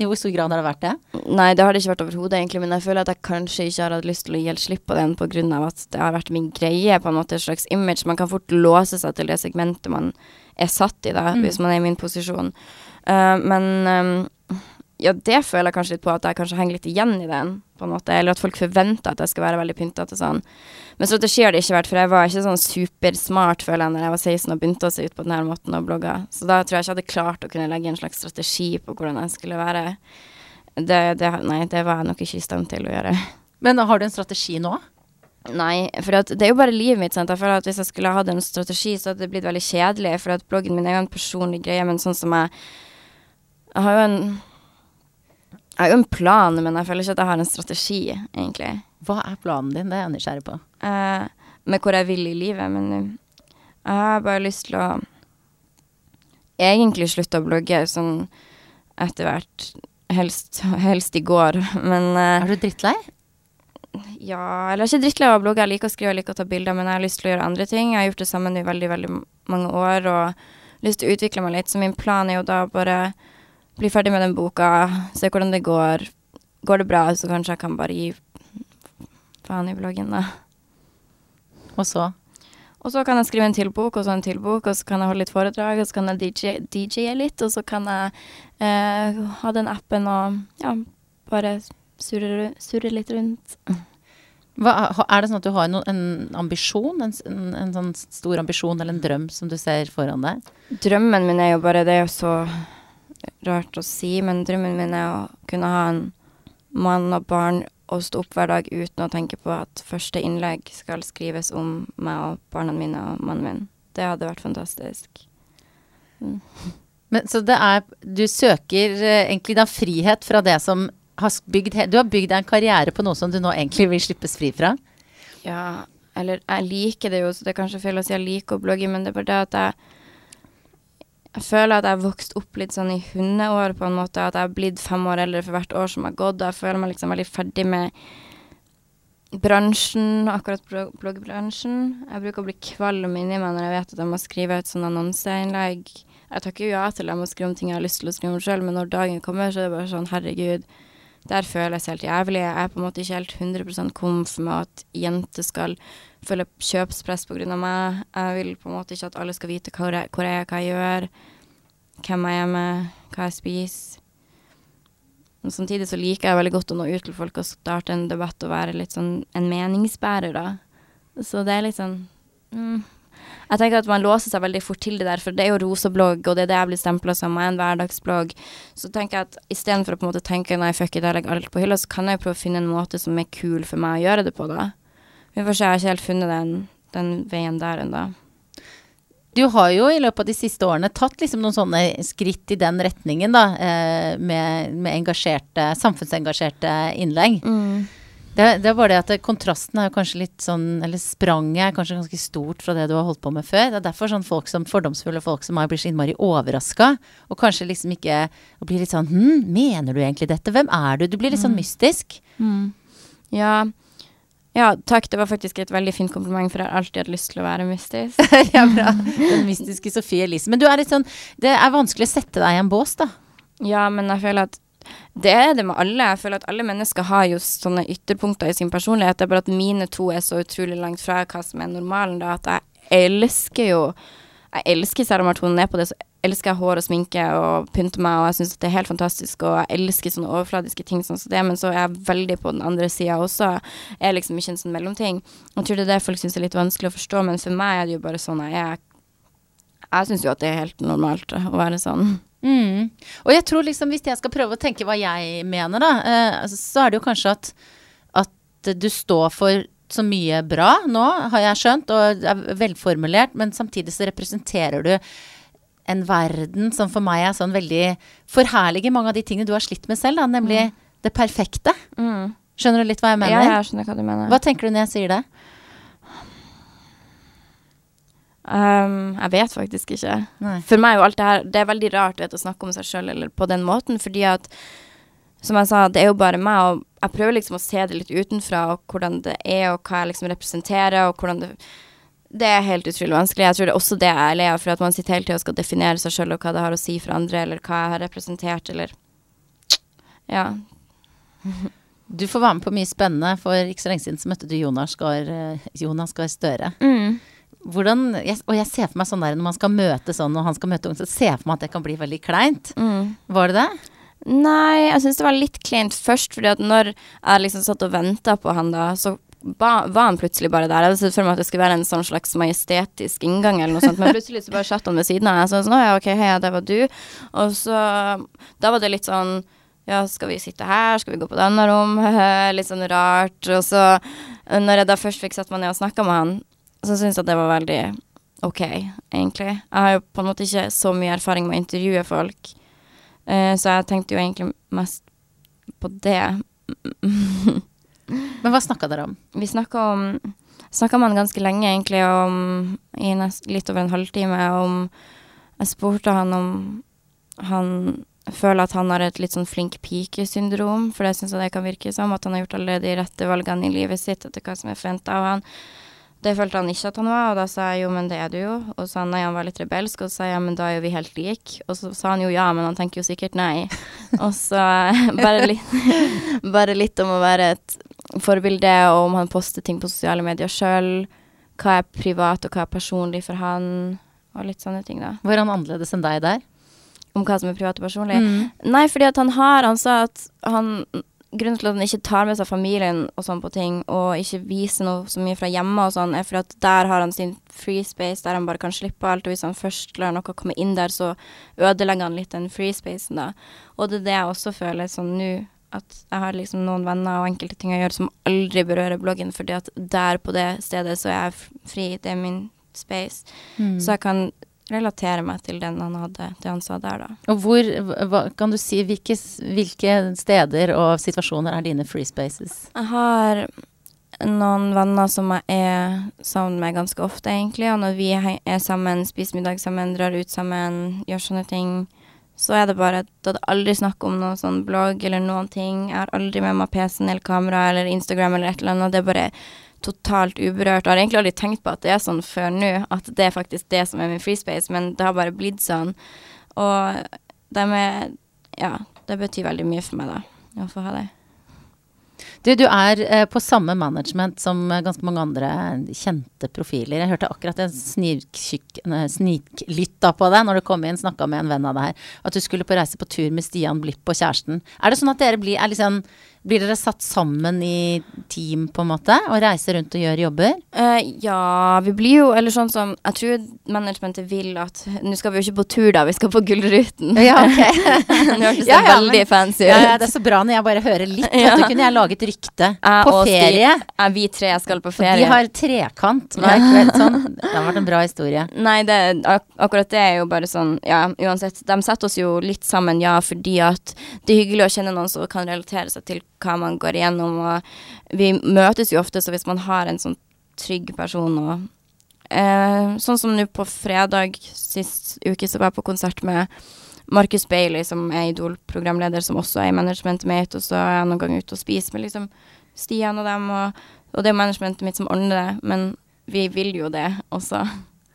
S1: I hvor stor grad har det vært det?
S2: Nei, det har det ikke vært overhodet, egentlig. Men jeg føler at jeg kanskje ikke har hatt lyst til å gi slipp på den pga. at det har vært min greie, på en måte, et slags image. Man kan fort låse seg til det segmentet man er satt i, da, mm. hvis man er i min posisjon. Uh, men um, ja, det føler jeg kanskje litt på at jeg kanskje henger litt igjen i den, på en måte. Eller at folk forventer at jeg skal være veldig pyntete sånn. Men strategi har det ikke vært, for jeg var ikke sånn supersmart, føler jeg, når jeg var 16 og begynte å se ut på denne måten og blogge. Så da tror jeg ikke jeg hadde klart å kunne legge en slags strategi på hvordan jeg skulle være. Det, det, nei, det var jeg nok ikke i stand til å gjøre.
S1: Men har du en strategi nå?
S2: Nei, for det er jo bare livet mitt. Sant? Jeg føler at Hvis jeg skulle hatt en strategi, så hadde det blitt veldig kjedelig. For at bloggen min er jo en personlig greie, men sånn som jeg Jeg har jo en Jeg har jo en plan, men jeg føler ikke at jeg har en strategi, egentlig.
S1: Hva er planen din? Det er jeg nysgjerrig på.
S2: Eh, med hvor jeg vil i livet. Men jeg har bare lyst til å egentlig slutte å blogge sånn etter hvert. Helst, helst i går, men
S1: eh, Er du drittlei?
S2: Ja, eller ikke drittlei av å blogge. Jeg liker å skrive, jeg liker å ta bilder, men jeg har lyst til å gjøre andre ting. Jeg har gjort det sammen i veldig, veldig mange år og lyst til å utvikle meg litt. Så min plan er jo da bare bli ferdig med den boka, se hvordan det går. Går det bra, så kanskje jeg kan bare gi faen i bloggen, da.
S1: Og så?
S2: Og så kan jeg skrive en til bok, og så en til bok, og så kan jeg holde litt foredrag, og så kan jeg DJ, DJ litt, og så kan jeg eh, ha den appen og ja, bare surre, surre litt rundt.
S1: Hva, er det sånn at du har no, en ambisjon, en, en, en, sånn stor ambisjon eller en drøm som du ser foran deg?
S2: Drømmen min er jo bare Det å så rart å si, men drømmen min er å kunne ha en mann og barn og stå opp hver dag uten å tenke på at første innlegg skal skrives om meg og barna mine og mannen min. Det hadde vært fantastisk.
S1: Mm. Men Så det er Du søker eh, egentlig da frihet fra det som har bygd, du har bygd deg en karriere på noe som du nå egentlig vil slippes fri fra?
S2: Ja, eller jeg liker det jo, så det er kanskje feil å si jeg liker å blogge, men det er bare det at jeg jeg føler at jeg har vokst opp litt sånn i hundeår, på en måte. At jeg har blitt fem år eldre for hvert år som har gått. Og jeg føler meg liksom veldig ferdig med bransjen, akkurat bloggbransjen. Jeg bruker å bli kvalm inni meg når jeg vet at jeg må skrive ut sånn annonseinnlegg. Jeg takker jo ja til jeg må skrive om ting jeg har lyst til å skrive om sjøl, men når dagen kommer, så er det bare sånn herregud, der føles helt jævlig. Jeg er på en måte ikke helt 100 komf med at jenter skal føle kjøpspress av meg. Jeg vil på en måte ikke at alle skal vite hvor jeg, hvor jeg er, hva jeg gjør, hvem jeg er med, hva jeg spiser. Men samtidig så liker jeg veldig godt å nå ut til folk og starte en debatt og være litt sånn en meningsbærer, da. Så det er litt sånn mm. Jeg tenker at man låser seg veldig fort til det der, for det er jo roseblogg, og det er det jeg blir stempla som, og en hverdagsblogg. Så tenker jeg at istedenfor å på en måte tenke nei, fuck it, jeg legger alt på hylla, så kan jeg prøve å finne en måte som er kul for meg å gjøre det på, da. Vi får se, jeg har ikke helt funnet den, den veien der ennå.
S1: Du har jo i løpet av de siste årene tatt liksom noen sånne skritt i den retningen, da. Eh, med, med engasjerte, samfunnsengasjerte innlegg. Mm. Det, det, er bare det at kontrasten er jo kanskje litt sånn Eller spranget er kanskje ganske stort fra det du har holdt på med før. Det er derfor sånn folk som fordomsfulle folk som meg blir så innmari overraska. Og kanskje liksom ikke Og blir litt sånn Hm, mener du egentlig dette? Hvem er du? Du blir litt sånn mm. mystisk.
S2: Mm. Ja. Ja, takk. Det var faktisk et veldig fint kompliment, for jeg har alltid hatt lyst til å være mystisk.
S1: ja, bra. Den mystiske Sofie Elise. Men du er litt sånn Det er vanskelig å sette deg i en bås, da.
S2: Ja, men jeg føler at det er det med alle. Jeg føler at alle mennesker har jo sånne ytterpunkter i sin personlighet. Det er bare at mine to er så utrolig langt fra hva som er normalen, da, at jeg elsker jo Jeg elsker, selv om jeg er på det, så elsker jeg hår og sminke og pynte meg, og jeg syns det er helt fantastisk, og jeg elsker sånne overfladiske ting sånn som det, men så er jeg veldig på den andre sida også. Jeg er liksom ikke en sånn mellomting. Jeg tror det er det folk syns er litt vanskelig å forstå, men for meg er det jo bare sånn jeg er. Jeg syns jo at det er helt normalt å være sånn.
S1: Mm. Og jeg tror liksom, hvis jeg skal prøve å tenke hva jeg mener, da, eh, så er det jo kanskje at, at du står for så mye bra nå, har jeg skjønt, og er velformulert, men samtidig så representerer du en verden som for meg er sånn veldig Forherliger mange av de tingene du har slitt med selv, da, nemlig mm. det perfekte. Mm. Skjønner du litt hva jeg mener?
S2: Ja, jeg skjønner hva du mener.
S1: Hva tenker du når jeg sier det?
S2: Um, jeg vet faktisk ikke. Nei. For meg er jo alt det her Det er veldig rart vet, å snakke om seg sjøl på den måten, fordi at som jeg sa, det er jo bare meg, og jeg prøver liksom å se det litt utenfra, og hvordan det er, og hva jeg liksom representerer, og hvordan det det er helt utrolig vanskelig. Jeg tror det er også det jeg er lei av, for at man sitter hele tida og skal definere seg sjøl og hva det har å si for andre, eller hva jeg har representert, eller Ja.
S1: Du får være med på mye spennende. For ikke så lenge siden så møtte du Jonas Gahr, Jonas Gahr Støre. Mm. Hvordan, og jeg ser for meg sånn der når man skal møte sånn, og han skal møte unge, så ser jeg for meg at det kan bli veldig kleint. Mm. Var det det?
S2: Nei, jeg syns det var litt kleint først, fordi at når jeg liksom satt og venta på han da, så ba, var han plutselig bare der. Jeg hadde sett for meg at det skulle være en sånn slags majestetisk inngang, eller noe sånt, men plutselig så bare satt han ved siden av. Jeg så sånn, ja, ok, hei, det var du. Og så Da var det litt sånn ja, skal vi sitte her, skal vi gå på denne rom, litt sånn rart. Og så, når jeg da først fikk satt meg ned og snakka med han, så syntes jeg det var veldig ok, egentlig. Jeg har jo på en måte ikke så mye erfaring med å intervjue folk, uh, så jeg tenkte jo egentlig mest på det.
S1: Men hva snakka dere om?
S2: Vi snakka om Snakka man ganske lenge, egentlig, om i nest, litt over en halvtime, om Jeg spurte han om han føler at han har et litt sånn flink pike-syndrom, for det syns jeg det kan virke som, at han har gjort alle de rette valgene i livet sitt etter hva som er forventa av han. Det følte han ikke at han var, og da sa jeg jo, men det er du jo. Og så sa han nei, han var litt rebelsk, og så sa jeg ja, men da er jo vi helt like. Og så sa han jo ja, men han tenker jo sikkert nei. og så bare litt, bare litt om å være et forbilde, og om han poster ting på sosiale medier sjøl. Hva er privat, og hva er personlig for han, og litt sånne ting, da.
S1: Var han annerledes enn deg der?
S2: Om hva som er privat og personlig? Mm. Nei, fordi at han har Han sa at han Grunnen til at han ikke tar med seg familien og sånn på ting, og ikke viser noe så mye fra hjemme og sånn, er fordi at der har han sin free space, der han bare kan slippe alt, og hvis han først lar noe komme inn der, så ødelegger han litt den free spacen, da. Og det er det jeg også føler sånn nå, at jeg har liksom noen venner og enkelte ting jeg gjør som aldri berører bloggen, fordi at der på det stedet så er jeg fri, det er min space. Mm. Så jeg kan relatere meg til den han hadde, det han sa der, da.
S1: Og hvor, hva, kan du si, hvilke, hvilke steder og situasjoner er dine free spaces?
S2: Jeg har noen venner som jeg er sammen med ganske ofte, egentlig. Og når vi er sammen, spiser middag sammen, drar ut sammen, gjør sånne ting, så er det bare Det hadde aldri snakk om noe sånn blogg eller noen ting. Jeg har aldri med meg PC-en eller kamera eller Instagram eller et eller annet. Det er bare totalt uberørt. Jeg har egentlig aldri tenkt på at det er sånn før nå, at det er faktisk det som er min free space, men det har bare blitt sånn. Og det med Ja, det betyr veldig mye for meg, da, å få ha det.
S1: Du, du er eh, på samme management som eh, ganske mange andre kjente profiler. Jeg hørte akkurat en sniklytta på deg når du kom inn, snakka med en venn av deg her, at du skulle på reise på tur med Stian Blipp og kjæresten. Er det sånn at dere blir, er liksom blir dere satt sammen i team, på en måte, og reiser rundt og gjør jobber?
S2: Uh, ja, vi blir jo Eller sånn som Jeg tror managementet vil at Nå skal vi jo ikke på tur, da, vi skal på Gullruten.
S1: Ja, ok.
S2: Nå hørtes det ja, ja, veldig men, fancy ut.
S1: Ja, det er så bra når jeg bare hører litt. ja. Vet du, kunne jeg laget rykte. Uh, på ferie.
S2: Ja, vi tre skal på ferie.
S1: De har trekant hver kveld. Sånn. Det har vært en bra historie.
S2: Nei, det, ak akkurat det er jo bare sånn Ja, uansett. De setter oss jo litt sammen, ja, fordi at det er hyggelig å kjenne noen som kan relatere seg til hva man går igjennom. Og vi møtes jo ofte, så hvis man har en sånn trygg person og eh, Sånn som nå på fredag sist uke, så var jeg på konsert med Marcus Bailey, som er Idol-programleder, som også er i managementet mitt, og så er jeg noen ganger ute og spiser med liksom Stian og dem, og, og det er managementet mitt som ordner det, men vi vil jo det også.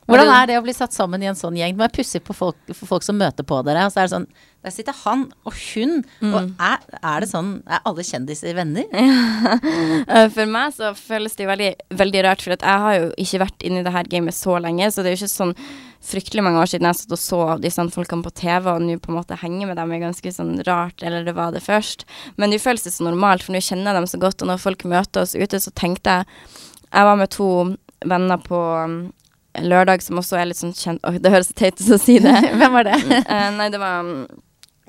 S1: Hvordan er det å bli satt sammen i en sånn gjeng? Det er pussig for folk som møter på dere. Er det sånn Der sitter han og hun. Mm. Og er, er, det sånn Er alle kjendiser venner?
S2: Ja. For meg så føles det veldig, veldig rart, for jeg har jo ikke vært inne i det her gamet så lenge, så det er jo ikke sånn fryktelig mange år siden jeg satt og så disse folkene på TV, og nå på en måte henge med dem er ganske sånn rart, eller det var det først. Men det føles så normalt, for nå kjenner jeg dem så godt, og når folk møter oss ute, så tenkte jeg Jeg var med to venner på lørdag som også er litt sånn kjent Åh, det høres teit ut å si det.
S1: Hvem var det?
S2: uh, nei, det var um,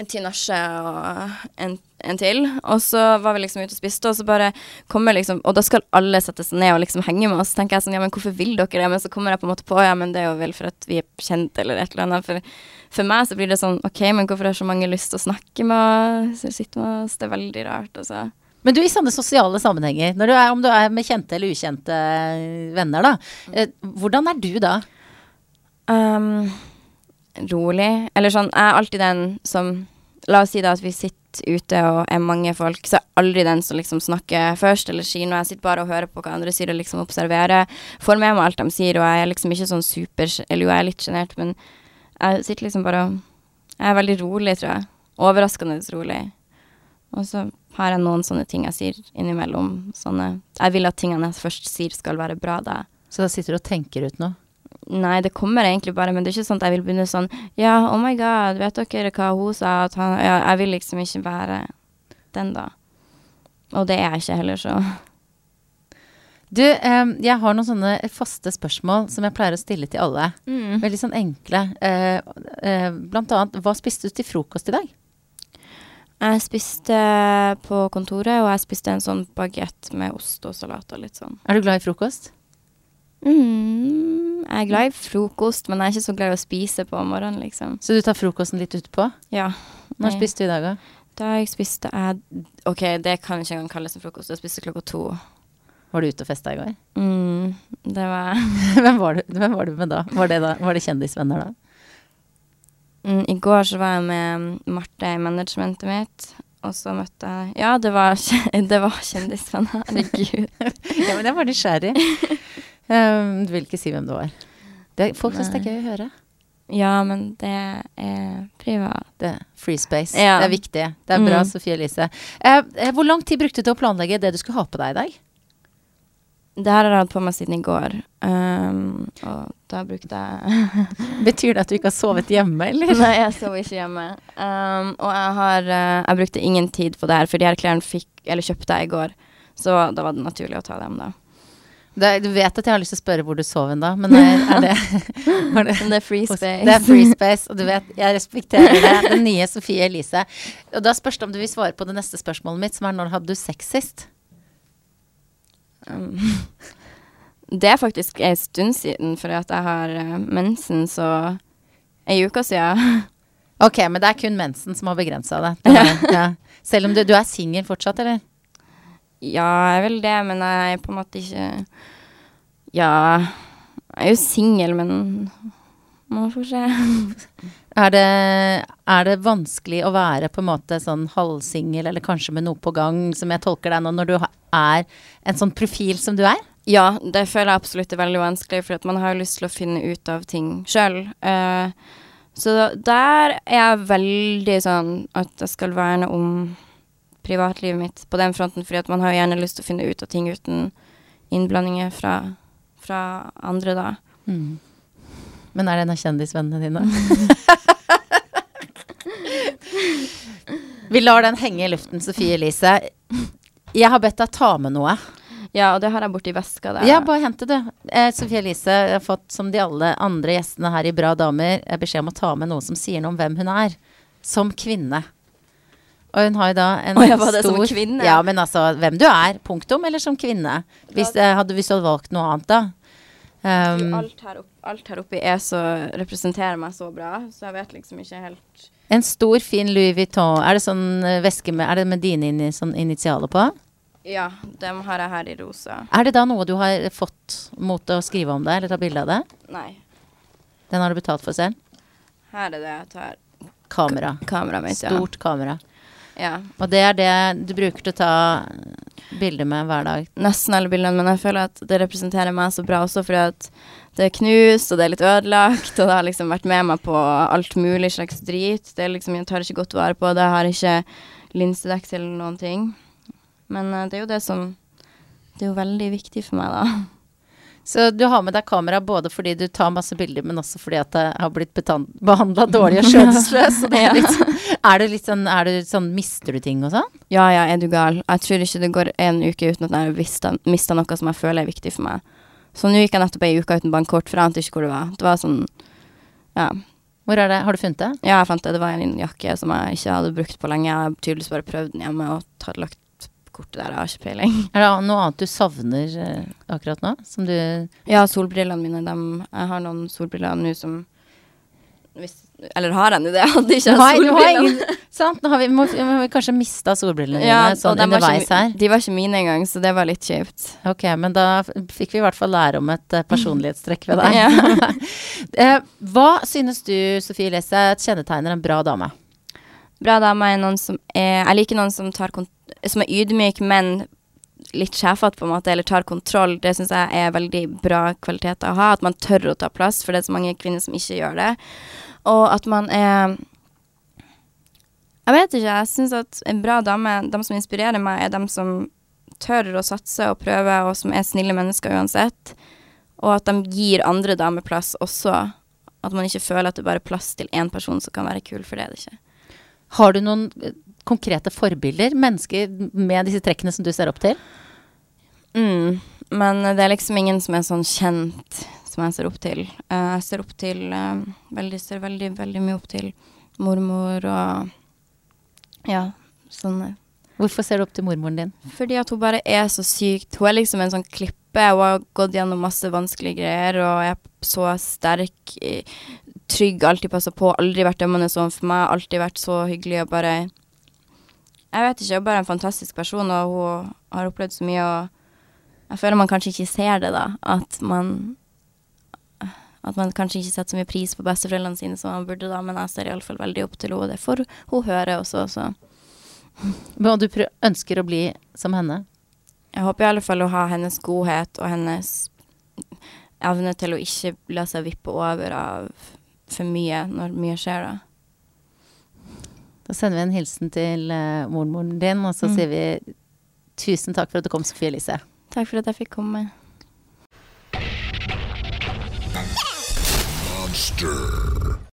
S2: Tinashe og en, en, til. Og så var vi liksom ute og spiste, og så bare kommer liksom Og da skal alle sette seg ned og liksom henge med oss. Så tenker jeg sånn, ja, men hvorfor vil dere det? Men så kommer jeg på en måte på, ja, men det er jo vel for at vi er kjent, eller et eller annet. For, for meg så blir det sånn, OK, men hvorfor har så mange lyst til å snakke med oss, sitte med oss? Det er veldig rart, altså.
S1: Men du, i sånne sosiale sammenhenger, du er, om du er med kjente eller ukjente venner, da. Eh, hvordan er du da?
S2: Um, rolig. Eller sånn, jeg er alltid den som La oss si da at vi sitter ute og er mange folk, så er jeg aldri den som liksom snakker først eller sier noe. Jeg sitter bare og hører på hva andre sier og liksom observerer. Får med meg alt de sier, og jeg er liksom ikke sånn super Eller jo, jeg er litt sjenert, men jeg sitter liksom bare og Jeg er veldig rolig, tror jeg. Overraskende rolig. Og så har jeg noen sånne ting jeg sier innimellom. Sånne Jeg vil at tingene jeg først sier, skal være bra, da.
S1: Så da sitter du og tenker ut noe?
S2: Nei, det kommer egentlig bare, men det er ikke sånn at jeg vil begynne sånn Ja, oh my god, vet dere hva hun sa? Han Ja, jeg vil liksom ikke være den, da. Og det er jeg ikke heller, så.
S1: Du, eh, jeg har noen sånne faste spørsmål som jeg pleier å stille til alle. Mm. Veldig sånn enkle. Eh, eh, blant annet, hva spiste du til frokost i dag?
S2: Jeg spiste på kontoret, og jeg spiste en sånn bagett med ost og salat og litt sånn.
S1: Er du glad i frokost?
S2: Mm, jeg er glad i frokost, men jeg er ikke så glad i å spise på morgenen, liksom.
S1: Så du tar frokosten litt utpå?
S2: Ja.
S1: Når Nei. spiste du i dag, da?
S2: Da jeg spiste jeg OK, det kan ikke engang kalles en frokost. Jeg spiste klokka to.
S1: Var du ute og festa i går?
S2: Mm, det var
S1: hvem, var du, hvem var du med da? Var det, da? var det kjendisvenner da?
S2: Mm, I går så var jeg med Marte i managementet mitt. Og så møtte jeg Ja, det var, det var kjendisvenner. Herregud.
S1: ja, men jeg var nysgjerrig. Um, du vil ikke si hvem det var. Det, folk syns det er gøy å høre.
S2: Ja, men det er privat.
S1: Det free space. Ja. Det er viktig. Det er bra, mm. Sofie Elise. Uh, hvor lang tid brukte du til å planlegge det du skulle ha på deg i dag?
S2: Det her har jeg hatt på meg siden i går, um, og da brukte jeg
S1: Betyr det at du ikke har sovet hjemme, eller?
S2: Nei, jeg sov ikke hjemme. Um, og jeg har uh, Jeg brukte ingen tid på det her, for de her klærne fikk Eller kjøpte jeg i går, så da var det naturlig å ta dem, da.
S1: Det, du vet at jeg har lyst til å spørre hvor du sov hen da, men er, er det,
S2: det, det er free space.
S1: Det er free space, og du vet, jeg respekterer det. Den nye Sofie Elise. Og da spørs det om du vil svare på det neste spørsmålet mitt, som er når hadde du sex sist?
S2: Um, det er faktisk en stund siden, for at jeg har uh, mensen, så ei uke siden.
S1: ok, men det er kun mensen som har begrensa det. det ja. Selv om du, du er singel fortsatt, eller?
S2: Ja, jeg er vel det, men jeg er på en måte ikke Ja, jeg er jo singel, men Man får se.
S1: Er det, er det vanskelig å være på en måte sånn halvsingel, eller kanskje med noe på gang, som jeg tolker deg nå, når du er en sånn profil som du er?
S2: Ja, det føler jeg absolutt er veldig vanskelig, for man har jo lyst til å finne ut av ting sjøl. så der er jeg veldig sånn at jeg skal verne om privatlivet mitt på den fronten, fordi man har jo gjerne lyst til å finne ut av ting uten innblandinger fra, fra andre, da.
S1: Mm. Men er det en av kjendisvennene dine? Vi lar den henge i luften, Sofie Elise. Jeg har bedt deg ta med noe.
S2: Ja, og det har jeg borti veska der.
S1: Ja, bare hent det, du. Eh, Sofie Elise har fått, som de alle andre gjestene her i Bra damer, eh, beskjed om å ta med noe som sier noe om hvem hun er. Som kvinne. Og hun har jo da en
S2: Å stor som kvinne?
S1: Ja, men altså hvem du er. Punktum. Eller som kvinne. Hvis, eh, hadde, hvis du hadde valgt noe annet, da. Um,
S2: alt, her opp, alt her oppe er så representerer meg så bra, så jeg vet liksom ikke helt
S1: en stor, fin Louis Vuitton. Er det sånn eh, veske med Er det med dine inni, sånn initialer på?
S2: Ja, dem har jeg her i rosa.
S1: Er det da noe du har fått mot å skrive om det, eller ta bilde av det?
S2: Nei.
S1: Den har du betalt for selv?
S2: Her er det jeg tar
S1: Kamera.
S2: Kamera mitt, ja.
S1: Stort kamera.
S2: Ja.
S1: Og det er det du bruker til å ta bilder med hver dag.
S2: Nesten alle bildene, men jeg føler at det representerer meg så bra også, fordi at det er knust, og det er litt ødelagt, og det har liksom vært med meg på alt mulig slags drit. Det er liksom, jeg tar ikke godt vare på det, jeg har ikke linsedekk eller noen ting. Men eh, det er jo det som Det er jo veldig viktig for meg, da.
S1: Så du har med deg kamera både fordi du tar masse bilder, men også fordi at det har blitt behandla dårlig og skjønnsløs. ja. det er, det litt sånn, er det sånn Mister du ting og sånn?
S2: Ja, ja, er du gal. Jeg tror ikke det går en uke uten at jeg har mista noe som jeg føler er viktig for meg. Så nå gikk jeg nettopp ei uke uten bankkort, for jeg ante ikke hvor det var. Det var sånn Ja.
S1: Hvor er det? Har du funnet det?
S2: Ja, jeg fant det. Det var en jakke som jeg ikke hadde brukt på lenge. Jeg har tydeligvis bare prøvd den hjemme og tatt, lagt kortet der. Jeg har ikke peiling.
S1: Er det noe annet du savner eh, akkurat nå? Som du
S2: Ja, solbrillene mine. Dem, jeg har noen solbriller nå som hvis, Eller har jeg nå det? Jeg hadde ikke solbrillene.
S1: ingen, sant? Nå har vi, må, må vi kanskje mista solbrillene dine
S2: Ja,
S1: sånn underveis her.
S2: De var ikke mine engang, så det var litt kjipt.
S1: Ok, men da fikk vi i hvert fall lære om et uh, personlighetstrekk ved deg. Eh, Hva synes du, Sofie Elise, kjennetegner en bra dame?
S2: Bra dame er noen som er Jeg liker noen som, tar kont som er ydmyk, men litt sjefete, på en måte, eller tar kontroll. Det syns jeg er veldig bra kvaliteter å ha. At man tør å ta plass, for det er så mange kvinner som ikke gjør det. Og at man er Jeg vet ikke. Jeg syns at en bra dame, de som inspirerer meg, er de som tør å satse og prøve, og som er snille mennesker uansett. Og at de gir andre damer plass også. At man ikke føler at det bare er plass til én person som kan være kul, for det er det ikke.
S1: Har du noen konkrete forbilder? Mennesker med disse trekkene som du ser opp til?
S2: Mm, men det er liksom ingen som er sånn kjent som jeg ser opp til. Eh, jeg ser opp til eh, veldig, ser veldig, veldig mye opp til mormor og ja, sånn
S1: Hvorfor ser du opp til mormoren din?
S2: Fordi at hun bare er så sykt Hun er liksom en sånn klippe. Hun har gått gjennom masse vanskelige greier og er så sterk, trygg, alltid passa på, aldri vært dømmende sånn for meg, alltid vært så hyggelig og bare Jeg vet ikke, hun er bare en fantastisk person, og hun har opplevd så mye, og jeg føler man kanskje ikke ser det, da. At man at man kanskje ikke setter så mye pris på besteforeldrene sine som man burde, da, men jeg ser iallfall veldig opp til henne, og det får hun høre også, så
S1: Men du ønsker å bli som henne?
S2: Jeg håper i alle fall å ha hennes godhet og hennes evne til å ikke la seg vippe over av for mye når mye skjer, da.
S1: Da sender vi en hilsen til uh, mormoren din, og så
S2: Mm.
S1: sier vi tusen takk for at du kom, Sofie Elise.
S2: Takk for at jeg fikk komme.
S3: Monster.